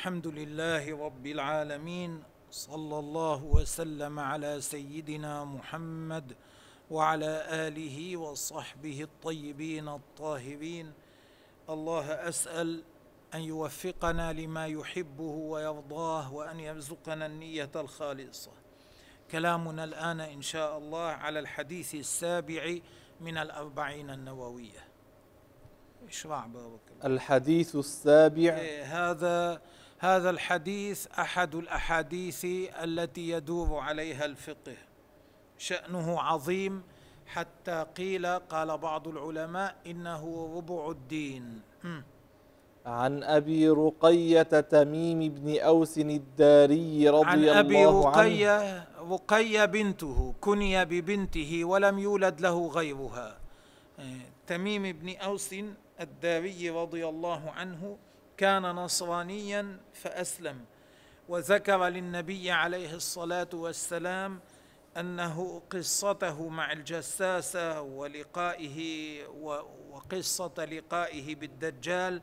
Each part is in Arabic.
الحمد لله رب العالمين صلى الله وسلم على سيدنا محمد وعلى آله وصحبه الطيبين الطاهرين. الله أسأل أن يوفقنا لما يحبه ويرضاه وأن يرزقنا النية الخالصة. كلامنا الآن إن شاء الله على الحديث السابع من الأربعين النووية. اشرع بارك الله الحديث السابع. إيه، هذا هذا الحديث أحد الأحاديث التي يدور عليها الفقه. شأنه عظيم. حتى قيل قال بعض العلماء إنه ربع الدين. عن أبي رقية تميم بن أوس الداري رضي عن الله ابي عنه. رقية رقية بنته كني ببنته ولم يولد له غيرها. إيه، تميم بن أوس الداري رضي الله عنه كان نصرانيا فأسلم. وذكر للنبي عليه الصلاة والسلام أنه قصته مع الجساسة ولقائه وقصة لقائه بالدجال.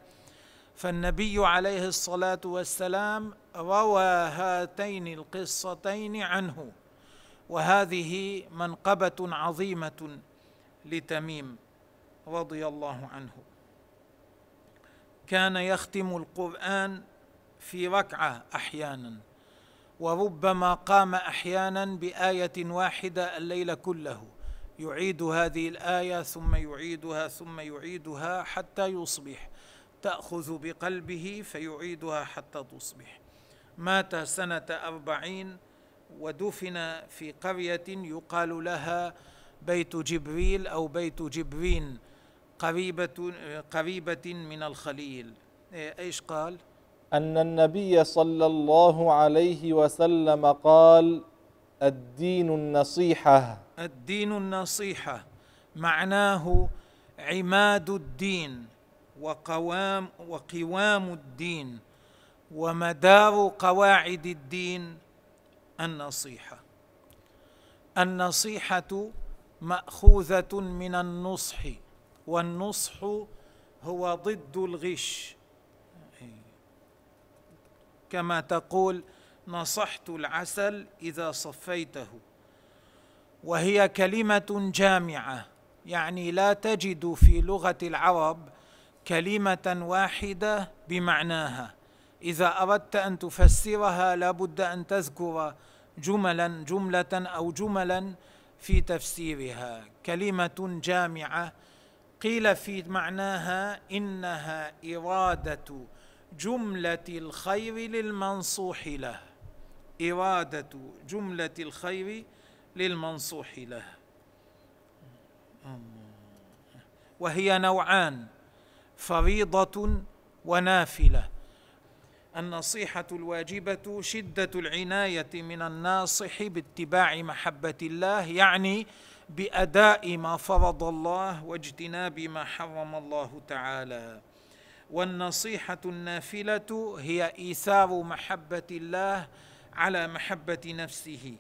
فالنبي عليه الصلاة والسلام روى هاتين القصتين عنه. وهذه منقبة عظيمة لتميم رضي الله عنه. كان يختم القرآن في ركعة أحيانا وربما قام أحيانا بآية واحدة الليل كله. يعيد هذه الآية ثم يعيدها ثم يعيدها حتى يصبح. تأخذ بقلبه فيعيدها حتى تصبح. مات سنة أربعين ودفن في قرية يقال لها بيت جبريل أو بيت جبرين. قريبة قريبة من الخليل. إيه، إيش قال؟ أن النبي صلى الله عليه وسلم قال الدين النصيحة. الدين النصيحة معناه عماد الدين وقوام وقوام الدين ومدار قواعد الدين. النصيحة النصيحة مأخوذة من النصح. والنصح هو ضد الغش. كما تقول نصحت العسل إذا صفيته. وهي كلمة جامعة يعني لا تجد في لغة العرب كلمة واحدة بمعناها. إذا أردت أن تفسرها لابد أن تذكر جملا جملة أو جملا في تفسيرها. كلمة جامعة قيل في معناها إنها إرادة جملة الخير للمنصوح له. إرادة جملة الخير للمنصوح له. وهي نوعان فريضة ونافلة. النصيحة الواجبة شدة العناية من الناصح باتباع محبة الله يعني بأداء ما فرض الله واجتناب ما حرم الله تعالى. والنصيحة النافلة هي إيثار محبة الله على محبة نفسه.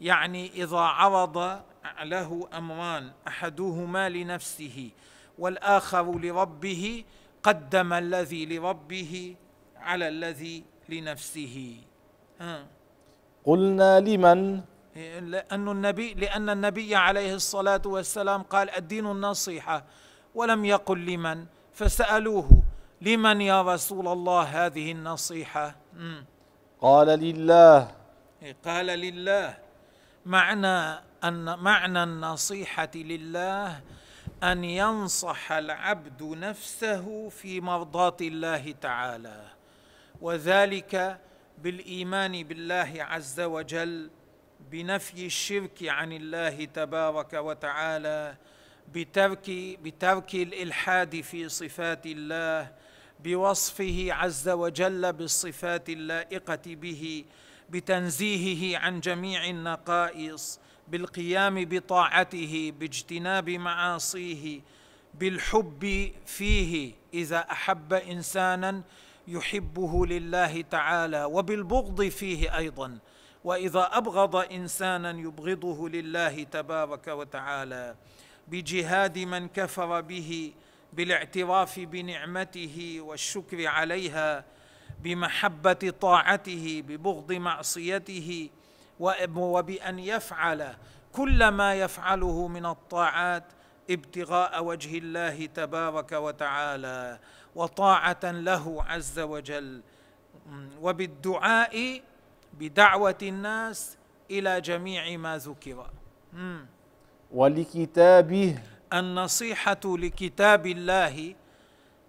يعني إذا عرض له أمران أحدهما لنفسه والآخر لربه قدم الذي لربه على الذي لنفسه. ها. قلنا لمن؟ لأن النبي لأن النبي عليه الصلاة والسلام قال الدين النصيحة ولم يقل لمن؟ فسألوه لمن يا رسول الله هذه النصيحة؟ قال لله. إيه، قال لله. معنى أن معنى النصيحة لله أن ينصح العبد نفسه في مرضاة الله تعالى وذلك بالإيمان بالله عز وجل بنفي الشرك عن الله تبارك وتعالى بترك بترك الإلحاد في صفات الله بوصفه عز وجل بالصفات اللائقة به بتنزيهه عن جميع النقائص بالقيام بطاعته باجتناب معاصيه بالحب فيه. إذا أحب إنسانا يحبه لله تعالى وبالبغض فيه أيضا. وإذا أبغض إنسانا يبغضه لله تبارك وتعالى بجهاد من كفر به بالاعتراف بنعمته والشكر عليها بمحبة طاعته ببغض معصيته وبأن يفعل كل ما يفعله من الطاعات ابتغاء وجه الله تبارك وتعالى وطاعة له عز وجل. وبالدعاء بدعوة الناس إلى جميع ما ذكر. ولكتابه. النصيحة لكتاب الله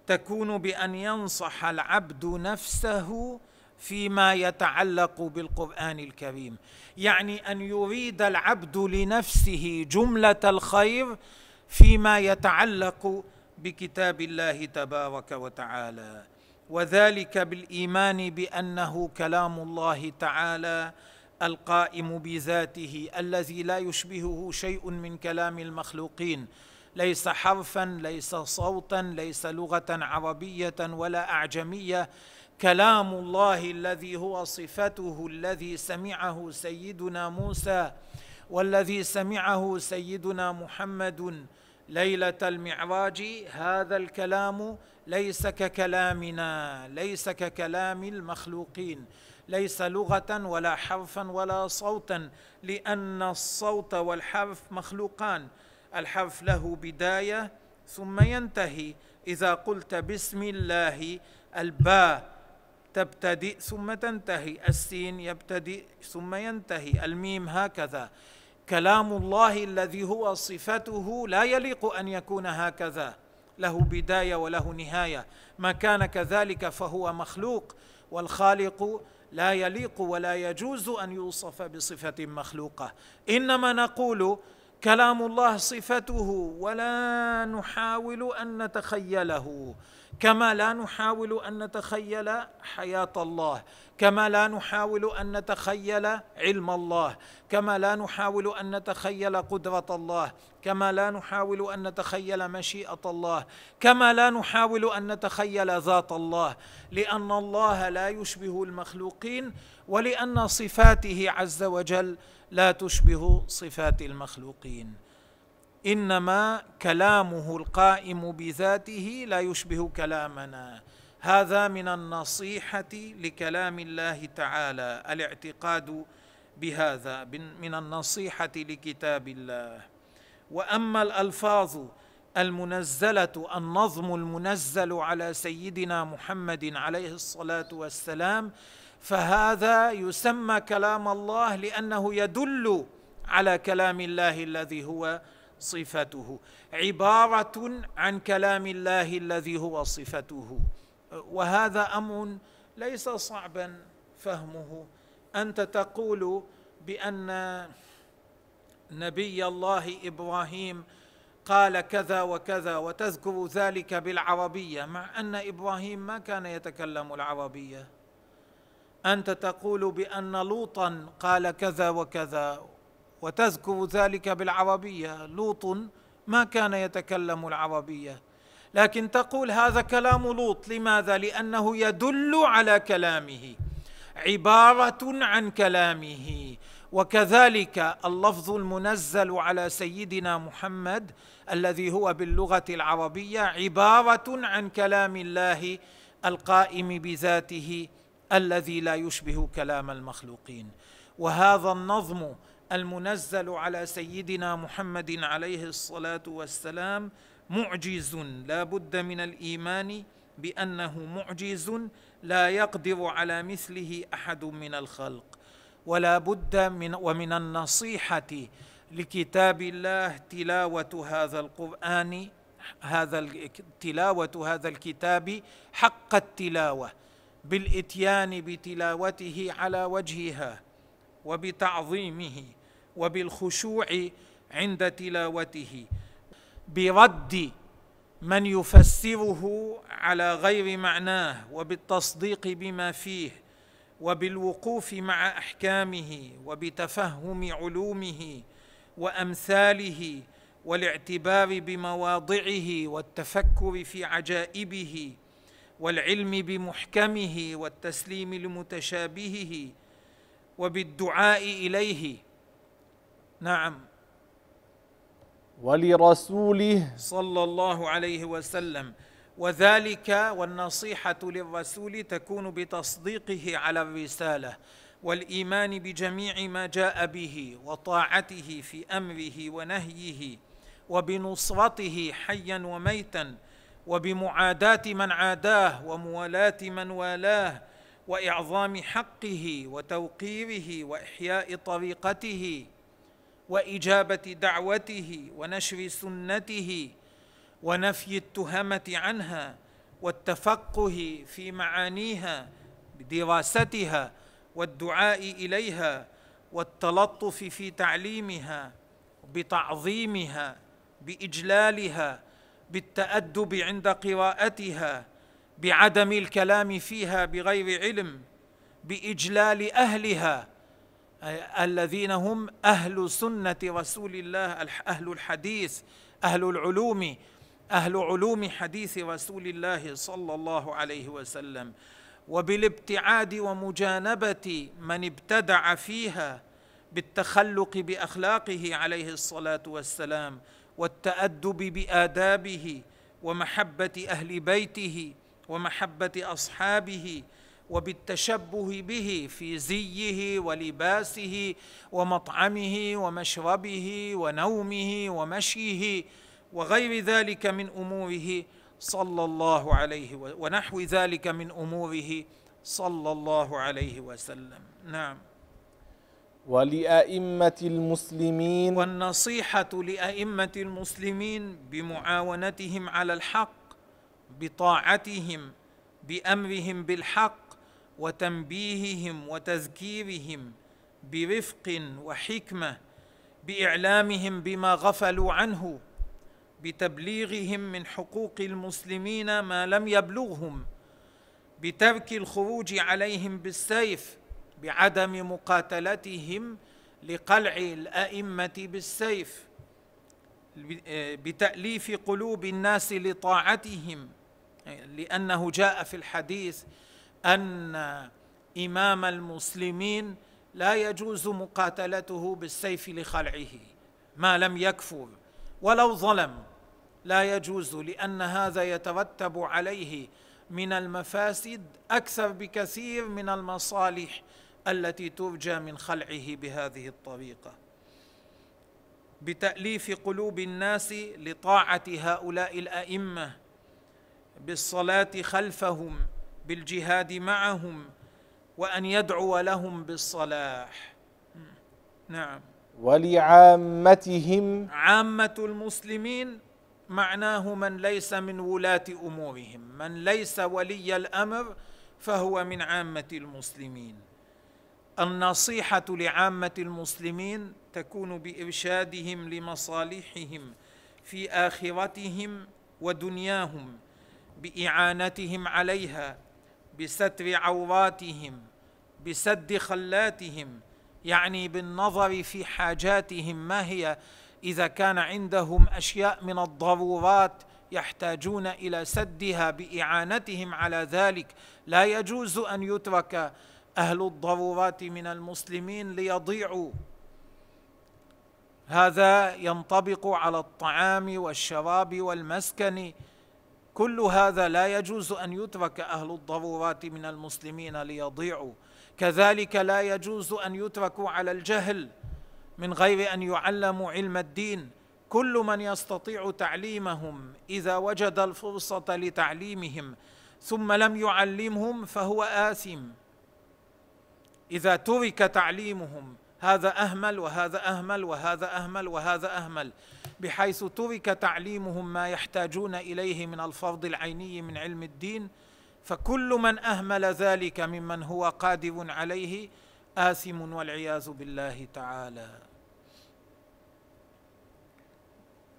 تكون بأن ينصح العبد نفسه فيما يتعلق بالقرآن الكريم. يعني أن يريد العبد لنفسه جملة الخير فيما يتعلق بكتاب الله تبارك وتعالى. وذلك بالإيمان بأنه كلام الله تعالى القائم بذاته الذي لا يشبهه شيء من كلام المخلوقين. ليس حرفا ليس صوتا ليس لغة عربية ولا أعجمية. كلام الله الذي هو صفته الذي سمعه سيدنا موسى والذي سمعه سيدنا محمد ليلة المعراج هذا الكلام ليس ككلامنا ليس ككلام المخلوقين. ليس لغة ولا حرفا ولا صوتا لأن الصوت والحرف مخلوقان. الحرف له بداية ثم ينتهي. إذا قلت بسم الله الباء تبتدئ ثم تنتهي السين يبتدئ ثم ينتهي الميم هكذا. كلام الله الذي هو صفته لا يليق أن يكون هكذا. له بداية وله نهاية. ما كان كذلك فهو مخلوق. والخالق لا يليق ولا يجوز أن يوصف بصفة مخلوقة. إنما نقول كلام الله صفته ولا نحاول أن نتخيله. كما لا نحاول أن نتخيل حياة الله كما لا نحاول أن نتخيل علم الله كما لا نحاول أن نتخيل قدرة الله كما لا نحاول أن نتخيل مشيئة الله كما لا نحاول أن نتخيل ذات الله لأن الله لا يشبه المخلوقين ولأن صفاته عز وجل لا تشبه صفات المخلوقين. إنما كلامه القائم بذاته لا يشبه كلامنا. هذا من النصيحة لكلام الله تعالى الاعتقاد بهذا من النصيحة لكتاب الله. وأما الألفاظ المنزلة النظم المنزل على سيدنا محمد عليه الصلاة والسلام فهذا يسمى كلام الله لأنه يدل على كلام الله الذي هو صفته. عبارة عن كلام الله الذي هو صفته. وهذا أمر ليس صعبا فهمه. أنت تقول بأن نبي الله إبراهيم قال كذا وكذا وتذكر ذلك بالعربية مع أن إبراهيم ما كان يتكلم العربية. أنت تقول بأن لوطا قال كذا وكذا وتذكر ذلك بالعربية. لوط ما كان يتكلم العربية. لكن تقول هذا كلام لوط. لماذا؟ لأنه يدل على كلامه. عبارة عن كلامه. وكذلك اللفظ المنزل على سيدنا محمد الذي هو باللغة العربية عبارة عن كلام الله القائم بذاته الذي لا يشبه كلام المخلوقين. وهذا النظم المنزل على سيدنا محمد عليه الصلاة والسلام معجز لا بد من الإيمان بأنه معجز لا يقدر على مثله أحد من الخلق. ولا بد من ومن النصيحة لكتاب الله تلاوة هذا القرآن هذا تلاوة هذا الكتاب حق التلاوة بالإتيان بتلاوته على وجهها وبتعظيمه. وبالخشوع عند تلاوته برد من يفسره على غير معناه وبالتصديق بما فيه وبالوقوف مع أحكامه وبتفهم علومه وأمثاله والاعتبار بمواضعه والتفكر في عجائبه والعلم بمحكمه والتسليم لمتشابهه وبالدعاء إليه. نعم. ولرسوله. صلى الله عليه وسلم. وذلك والنصيحة للرسول تكون بتصديقه على الرسالة والإيمان بجميع ما جاء به وطاعته في أمره ونهيه وبنصرته حيا وميتا وبمعاداة من عاداه وموالاة من والاه وإعظام حقه وتوقيره وإحياء طريقته وإجابة دعوته ونشر سنته ونفي التهمة عنها والتفقه في معانيها بدراستها والدعاء إليها والتلطف في تعليمها بتعظيمها بإجلالها بالتأدب عند قراءتها بعدم الكلام فيها بغير علم بإجلال أهلها الذين هم أهل سنة رسول الله أهل الحديث أهل العلوم أهل علوم حديث رسول الله صلى الله عليه وسلم. وبالابتعاد ومجانبة من ابتدع فيها بالتخلق بأخلاقه عليه الصلاة والسلام والتأدب بآدابه ومحبة أهل بيته ومحبة أصحابه وبالتشبه به في زيه ولباسه ومطعمه ومشربه ونومه ومشيه وغير ذلك من أموره صلى الله عليه ونحو ذلك من أموره صلى الله عليه وسلم. نعم. ولأئمة المسلمين والنصيحة لأئمة المسلمين بمعاونتهم على الحق بطاعتهم بأمرهم بالحق وتنبيههم وتذكيرهم برفق وحكمة بإعلامهم بما غفلوا عنه بتبليغهم من حقوق المسلمين ما لم يبلغهم بترك الخروج عليهم بالسيف بعدم مقاتلتهم لقلع الأئمة بالسيف بتأليف قلوب الناس لطاعتهم لأنه جاء في الحديث أن إمام المسلمين لا يجوز مقاتلته بالسيف لخلعه ما لم يكفر ولو ظلم لا يجوز لأن هذا يترتب عليه من المفاسد أكثر بكثير من المصالح التي ترجى من خلعه بهذه الطريقة. بتأليف قلوب الناس لطاعة هؤلاء الأئمة بالصلاة خلفهم بالجهاد معهم وأن يدعو لهم بالصلاح. نعم. ولعامتهم عامة المسلمين معناه من ليس من ولاة أمورهم من ليس ولي الأمر فهو من عامة المسلمين. النصيحة لعامة المسلمين تكون بإرشادهم لمصالحهم في آخرتهم ودنياهم بإعانتهم عليها بستر عوراتهم بسد خلاتهم يعني بالنظر في حاجاتهم. ما هي؟ إذا كان عندهم أشياء من الضرورات يحتاجون إلى سدها بإعانتهم على ذلك لا يجوز أن يترك أهل الضرورات من المسلمين ليضيعوا. هذا ينطبق على الطعام والشراب والمسكن. كل هذا لا يجوز أن يترك أهل الضرورات من المسلمين ليضيعوا. كذلك لا يجوز أن يتركوا على الجهل من غير أن يعلموا علم الدين. كل من يستطيع تعليمهم إذا وجد الفرصة لتعليمهم ثم لم يعلمهم فهو آثم. إذا ترك تعليمهم هذا أهمل وهذا أهمل وهذا أهمل وهذا أهمل. بحيث ترك تعليمهم ما يحتاجون إليه من الفرض العيني من علم الدين فكل من أهمل ذلك ممن هو قادر عليه آثم والعياذ بالله تعالى.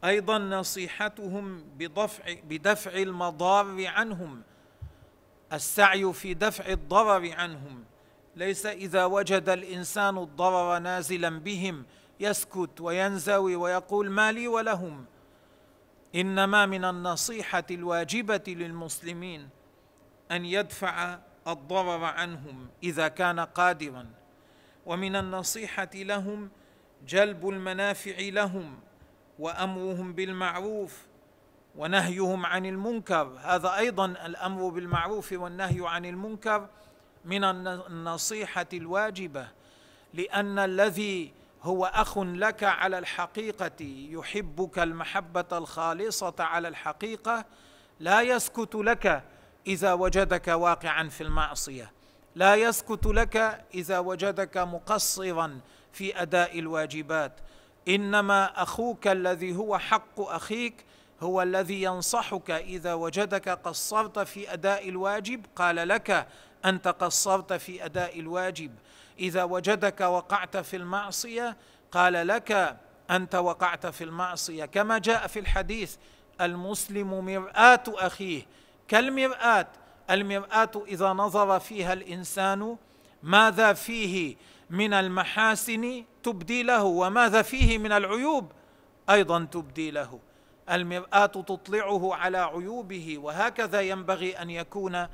أيضا نصيحتهم بدفع بدفع المضار عنهم السعي في دفع الضرر عنهم. ليس إذا وجد الإنسان الضرر نازلا بهم يسكت وينزوي ويقول ما لي ولهم. إنما من النصيحة الواجبة للمسلمين أن يدفع الضرر عنهم إذا كان قادرا. ومن النصيحة لهم جلب المنافع لهم وأمرهم بالمعروف ونهيهم عن المنكر. هذا أيضا الأمر بالمعروف والنهي عن المنكر من النصيحة الواجبة لأن الذي هو أخ لك على الحقيقة يحبك المحبة الخالصة على الحقيقة لا يسكت لك إذا وجدك واقعا في المعصية لا يسكت لك إذا وجدك مقصرا في أداء الواجبات إنما أخوك الذي هو حق أخيك هو الذي ينصحك إذا وجدك قصرت في أداء الواجب قال لك أنت قصرت في أداء الواجب. إذا وجدك وقعت في المعصية قال لك أنت وقعت في المعصية. كما جاء في الحديث المسلم مرآة أخيه. كالمرآة المرآة إذا نظر فيها الإنسان ماذا فيه من المحاسن تبدي له؟ وماذا فيه من العيوب أيضا تبدي له؟ المرآة تطلعه على عيوبه وهكذا ينبغي أن يكون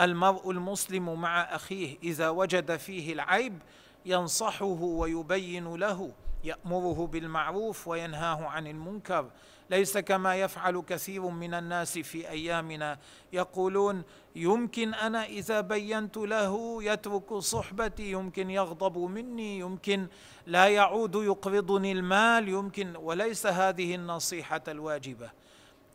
المرء المسلم مع أخيه إذا وجد فيه العيب ينصحه ويبين له يأمره بالمعروف وينهاه عن المنكر. ليس كما يفعل كثير من الناس في أيامنا. يقولون يمكن أنا إذا بينت له يترك صحبتي يمكن يغضب مني يمكن لا يعود يقرضني المال يمكن وليس هذه النصيحة الواجبة.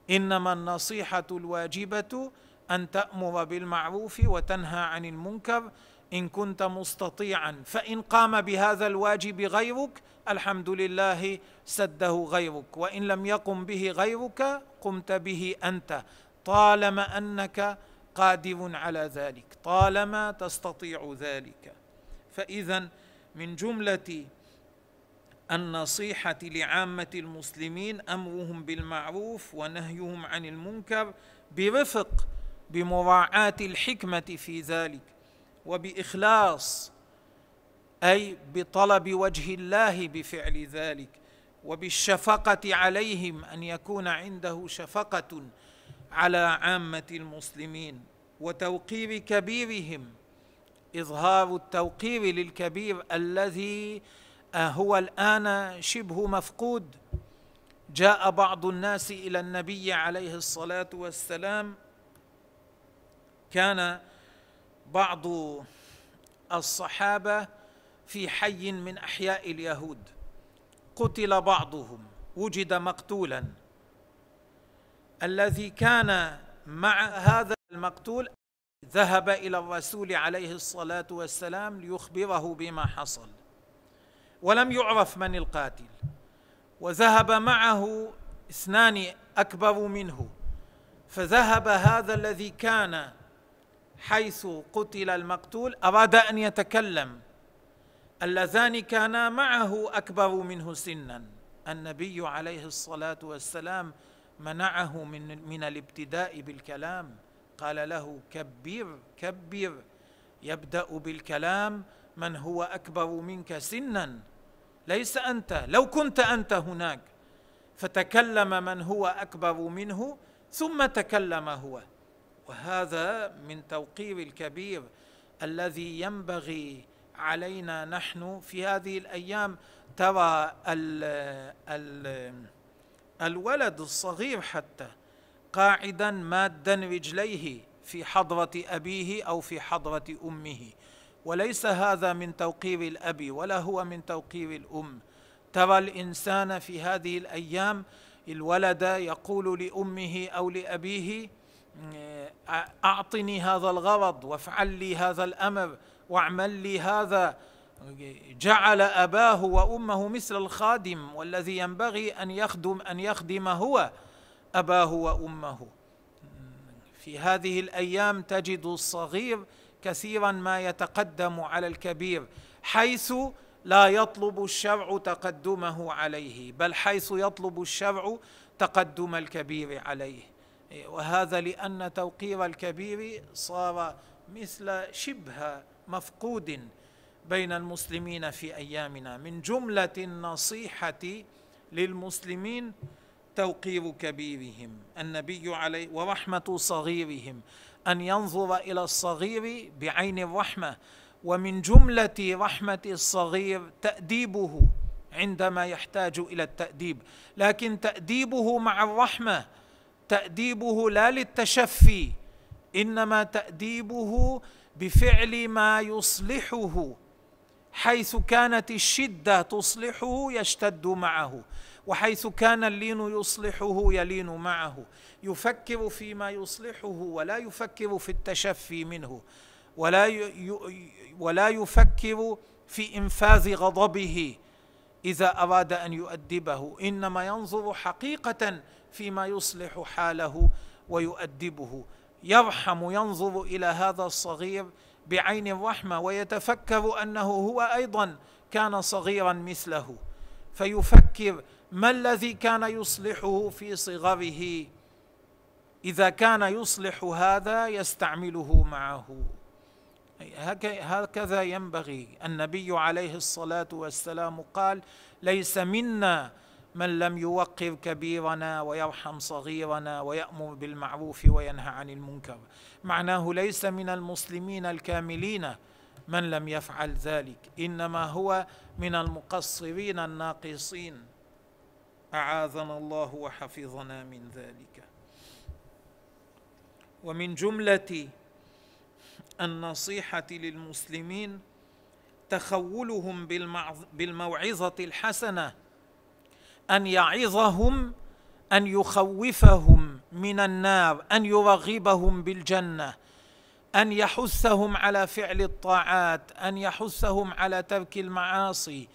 إنما النصيحة الواجبة أن تأمر بالمعروف وتنهى عن المنكر إن كنت مستطيعا. فإن قام بهذا الواجب غيرك الحمد لله سده غيرك. وإن لم يقم به غيرك قمت به أنت. طالما أنك قادر على ذلك طالما تستطيع ذلك. فاذا من جملة النصيحة لعامة المسلمين أمرهم بالمعروف ونهيهم عن المنكر برفق بمراعاة الحكمة في ذلك وبإخلاص أي بطلب وجه الله بفعل ذلك وبالشفقة عليهم أن يكون عنده شفقة على عامة المسلمين وتوقير كبيرهم إظهار التوقير للكبير الذي هو الآن شبه مفقود. جاء بعض الناس إلى النبي عليه الصلاة والسلام كان بعض الصحابة في حي من أحياء اليهود. قتل بعضهم. وجد مقتولا. الذي كان مع هذا المقتول ذهب إلى الرسول عليه الصلاة والسلام ليخبره بما حصل. ولم يعرف من القاتل. وذهب معه اثنان أكبر منه. فذهب هذا الذي كان حيث قتل المقتول أراد أن يتكلم. اللذان كانا معه أكبر منه سنا. النبي عليه الصلاة والسلام منعه من من الابتداء بالكلام. قال له كبر كبر. يبدأ بالكلام من هو أكبر منك سنا. ليس أنت لو كنت أنت هناك. فتكلم من هو أكبر منه ثم تكلم هو. وهذا من توقير الكبير الذي ينبغي علينا نحن في هذه الأيام. ترى ال ال الولد الصغير حتى قاعدا مادا رجليه في حضرة أبيه أو في حضرة أمه. وليس هذا من توقير الأب ولا هو من توقير الأم. ترى الإنسان في هذه الأيام الولد يقول لأمه أو لأبيه أعطني هذا الغرض وافعل لي هذا الأمر واعمل لي هذا. جعل أباه وأمه مثل الخادم والذي ينبغي أن يخدم أن يخدم هو أباه وأمه. في هذه الأيام تجد الصغير كثيرا ما يتقدم على الكبير حيث لا يطلب الشرع تقدمه عليه بل حيث يطلب الشرع تقدم الكبير عليه. وهذا لأن توقير الكبير صار مثل شبه مفقود بين المسلمين في أيامنا. من جملة النصيحة للمسلمين توقير كبيرهم. النبي عليه ورحمة صغيرهم. أن ينظر إلى الصغير بعين الرحمة. ومن جملة رحمة الصغير تأديبه عندما يحتاج إلى التأديب. لكن تأديبه مع الرحمة تأديبه لا للتشفي إنما تأديبه بفعل ما يصلحه حيث كانت الشدة تصلحه يشتد معه وحيث كان اللين يصلحه يلين معه. يفكر فيما يصلحه ولا يفكر في التشفي منه ولا ولا يفكر في إنفاذ غضبه. إذا أراد أن يؤدبه إنما ينظر حقيقة فيما يصلح حاله ويؤدبه. يرحم ينظر إلى هذا الصغير بعين الرحمة ويتفكر أنه هو أيضا كان صغيرا مثله. فيفكر ما الذي كان يصلحه في صغره؟ إذا كان يصلح هذا يستعمله معه. هكذا ينبغي. النبي عليه الصلاة والسلام قال ليس منا من لم يوقر كبيرنا ويرحم صغيرنا ويأمر بالمعروف وينهى عن المنكر. معناه ليس من المسلمين الكاملين من لم يفعل ذلك إنما هو من المقصرين الناقصين. أعاذنا الله وحفظنا من ذلك. ومن جملة النصيحة للمسلمين تخولهم بالموعظة الحسنة أن يعظهم أن يخوفهم من النار أن يرغبهم بالجنة أن يحثهم على فعل الطاعات أن يحثهم على ترك المعاصي.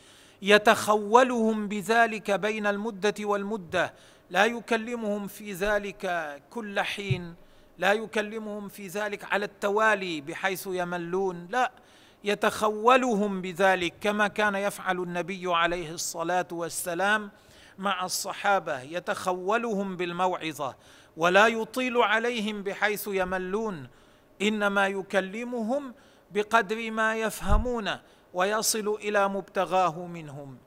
يتخولهم بذلك بين المدة والمدة. لا يكلمهم في ذلك كل حين. لا يكلمهم في ذلك على التوالي بحيث يملون لا يتخولهم بذلك كما كان يفعل النبي عليه الصلاة والسلام مع الصحابة يتخولهم بالموعظة ولا يطيل عليهم بحيث يملون إنما يكلمهم بقدر ما يفهمون ويصل إلى مبتغاه منهم.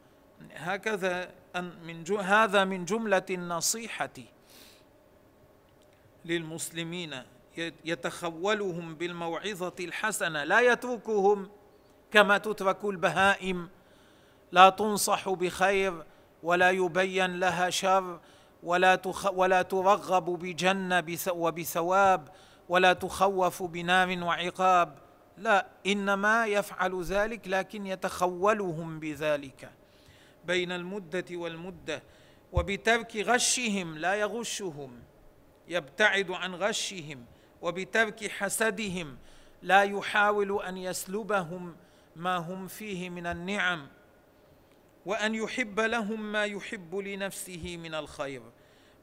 هكذا من هذا من جملة النصيحة. للمسلمين يتخولهم بالموعظة الحسنة لا يتركهم كما تترك البهائم. لا تنصح بخير ولا يبين لها شر ولا تخ ولا ترغب بجنه وبثواب ولا تخوف بنار وعقاب. لا إنما يفعل ذلك لكن يتخولهم بذلك. بين المدة والمدة وبترك غشهم لا يغشهم. يبتعد عن غشهم وبترك حسدهم لا يحاول أن يسلبهم ما هم فيه من النعم وأن يحب لهم ما يحب لنفسه من الخير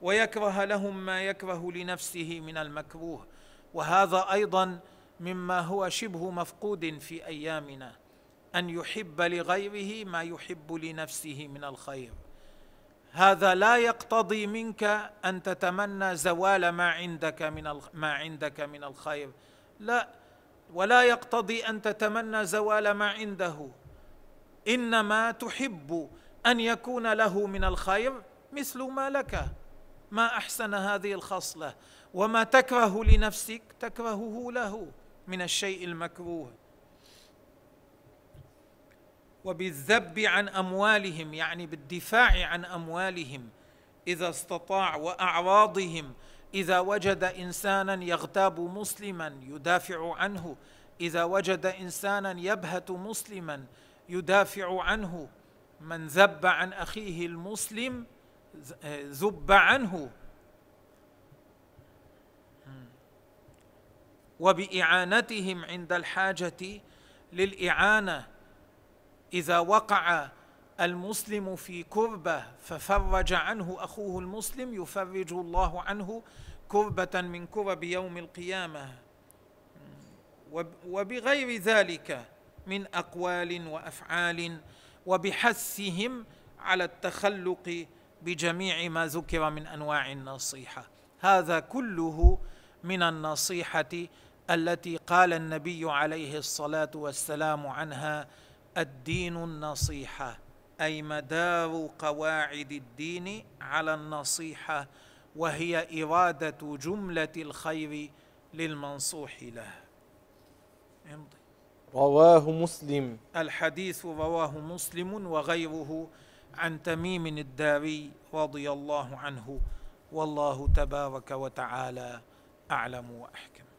ويكره لهم ما يكره لنفسه من المكروه. وهذا أيضا مما هو شبه مفقود في أيامنا أن يحب لغيره ما يحب لنفسه من الخير. هذا لا يقتضي منك أن تتمنى زوال ما عندك من ما عندك من الخير. لا ولا يقتضي أن تتمنى زوال ما عنده. إنما تحب أن يكون له من الخير مثل ما لك. ما أحسن هذه الخصلة؟ وما تكره لنفسك تكرهه له من الشيء المكروه. وبالذب عن أموالهم يعني بالدفاع عن أموالهم إذا استطاع وأعراضهم إذا وجد إنسانا يغتاب مسلما يدافع عنه إذا وجد إنسانا يبهت مسلما يدافع عنه من ذب عن أخيه المسلم ذب عنه. وبإعانتهم عند الحاجة للإعانة. إذا وقع المسلم في كربة ففرج عنه أخوه المسلم يفرج الله عنه كربة من كرب يوم القيامة. وبغير ذلك من أقوال وأفعال وبحثهم على التخلق بجميع ما ذكر من أنواع النصيحة. هذا كله من النصيحة التي قال النبي عليه الصلاة والسلام عنها الدين النصيحة أي مدار قواعد الدين على النصيحة وهي إرادة جملة الخير للمنصوح له. امضي. رواه مسلم. الحديث رواه مسلم وغيره عن تميم الداري رضي الله عنه والله تبارك وتعالى أعلم وأحكم.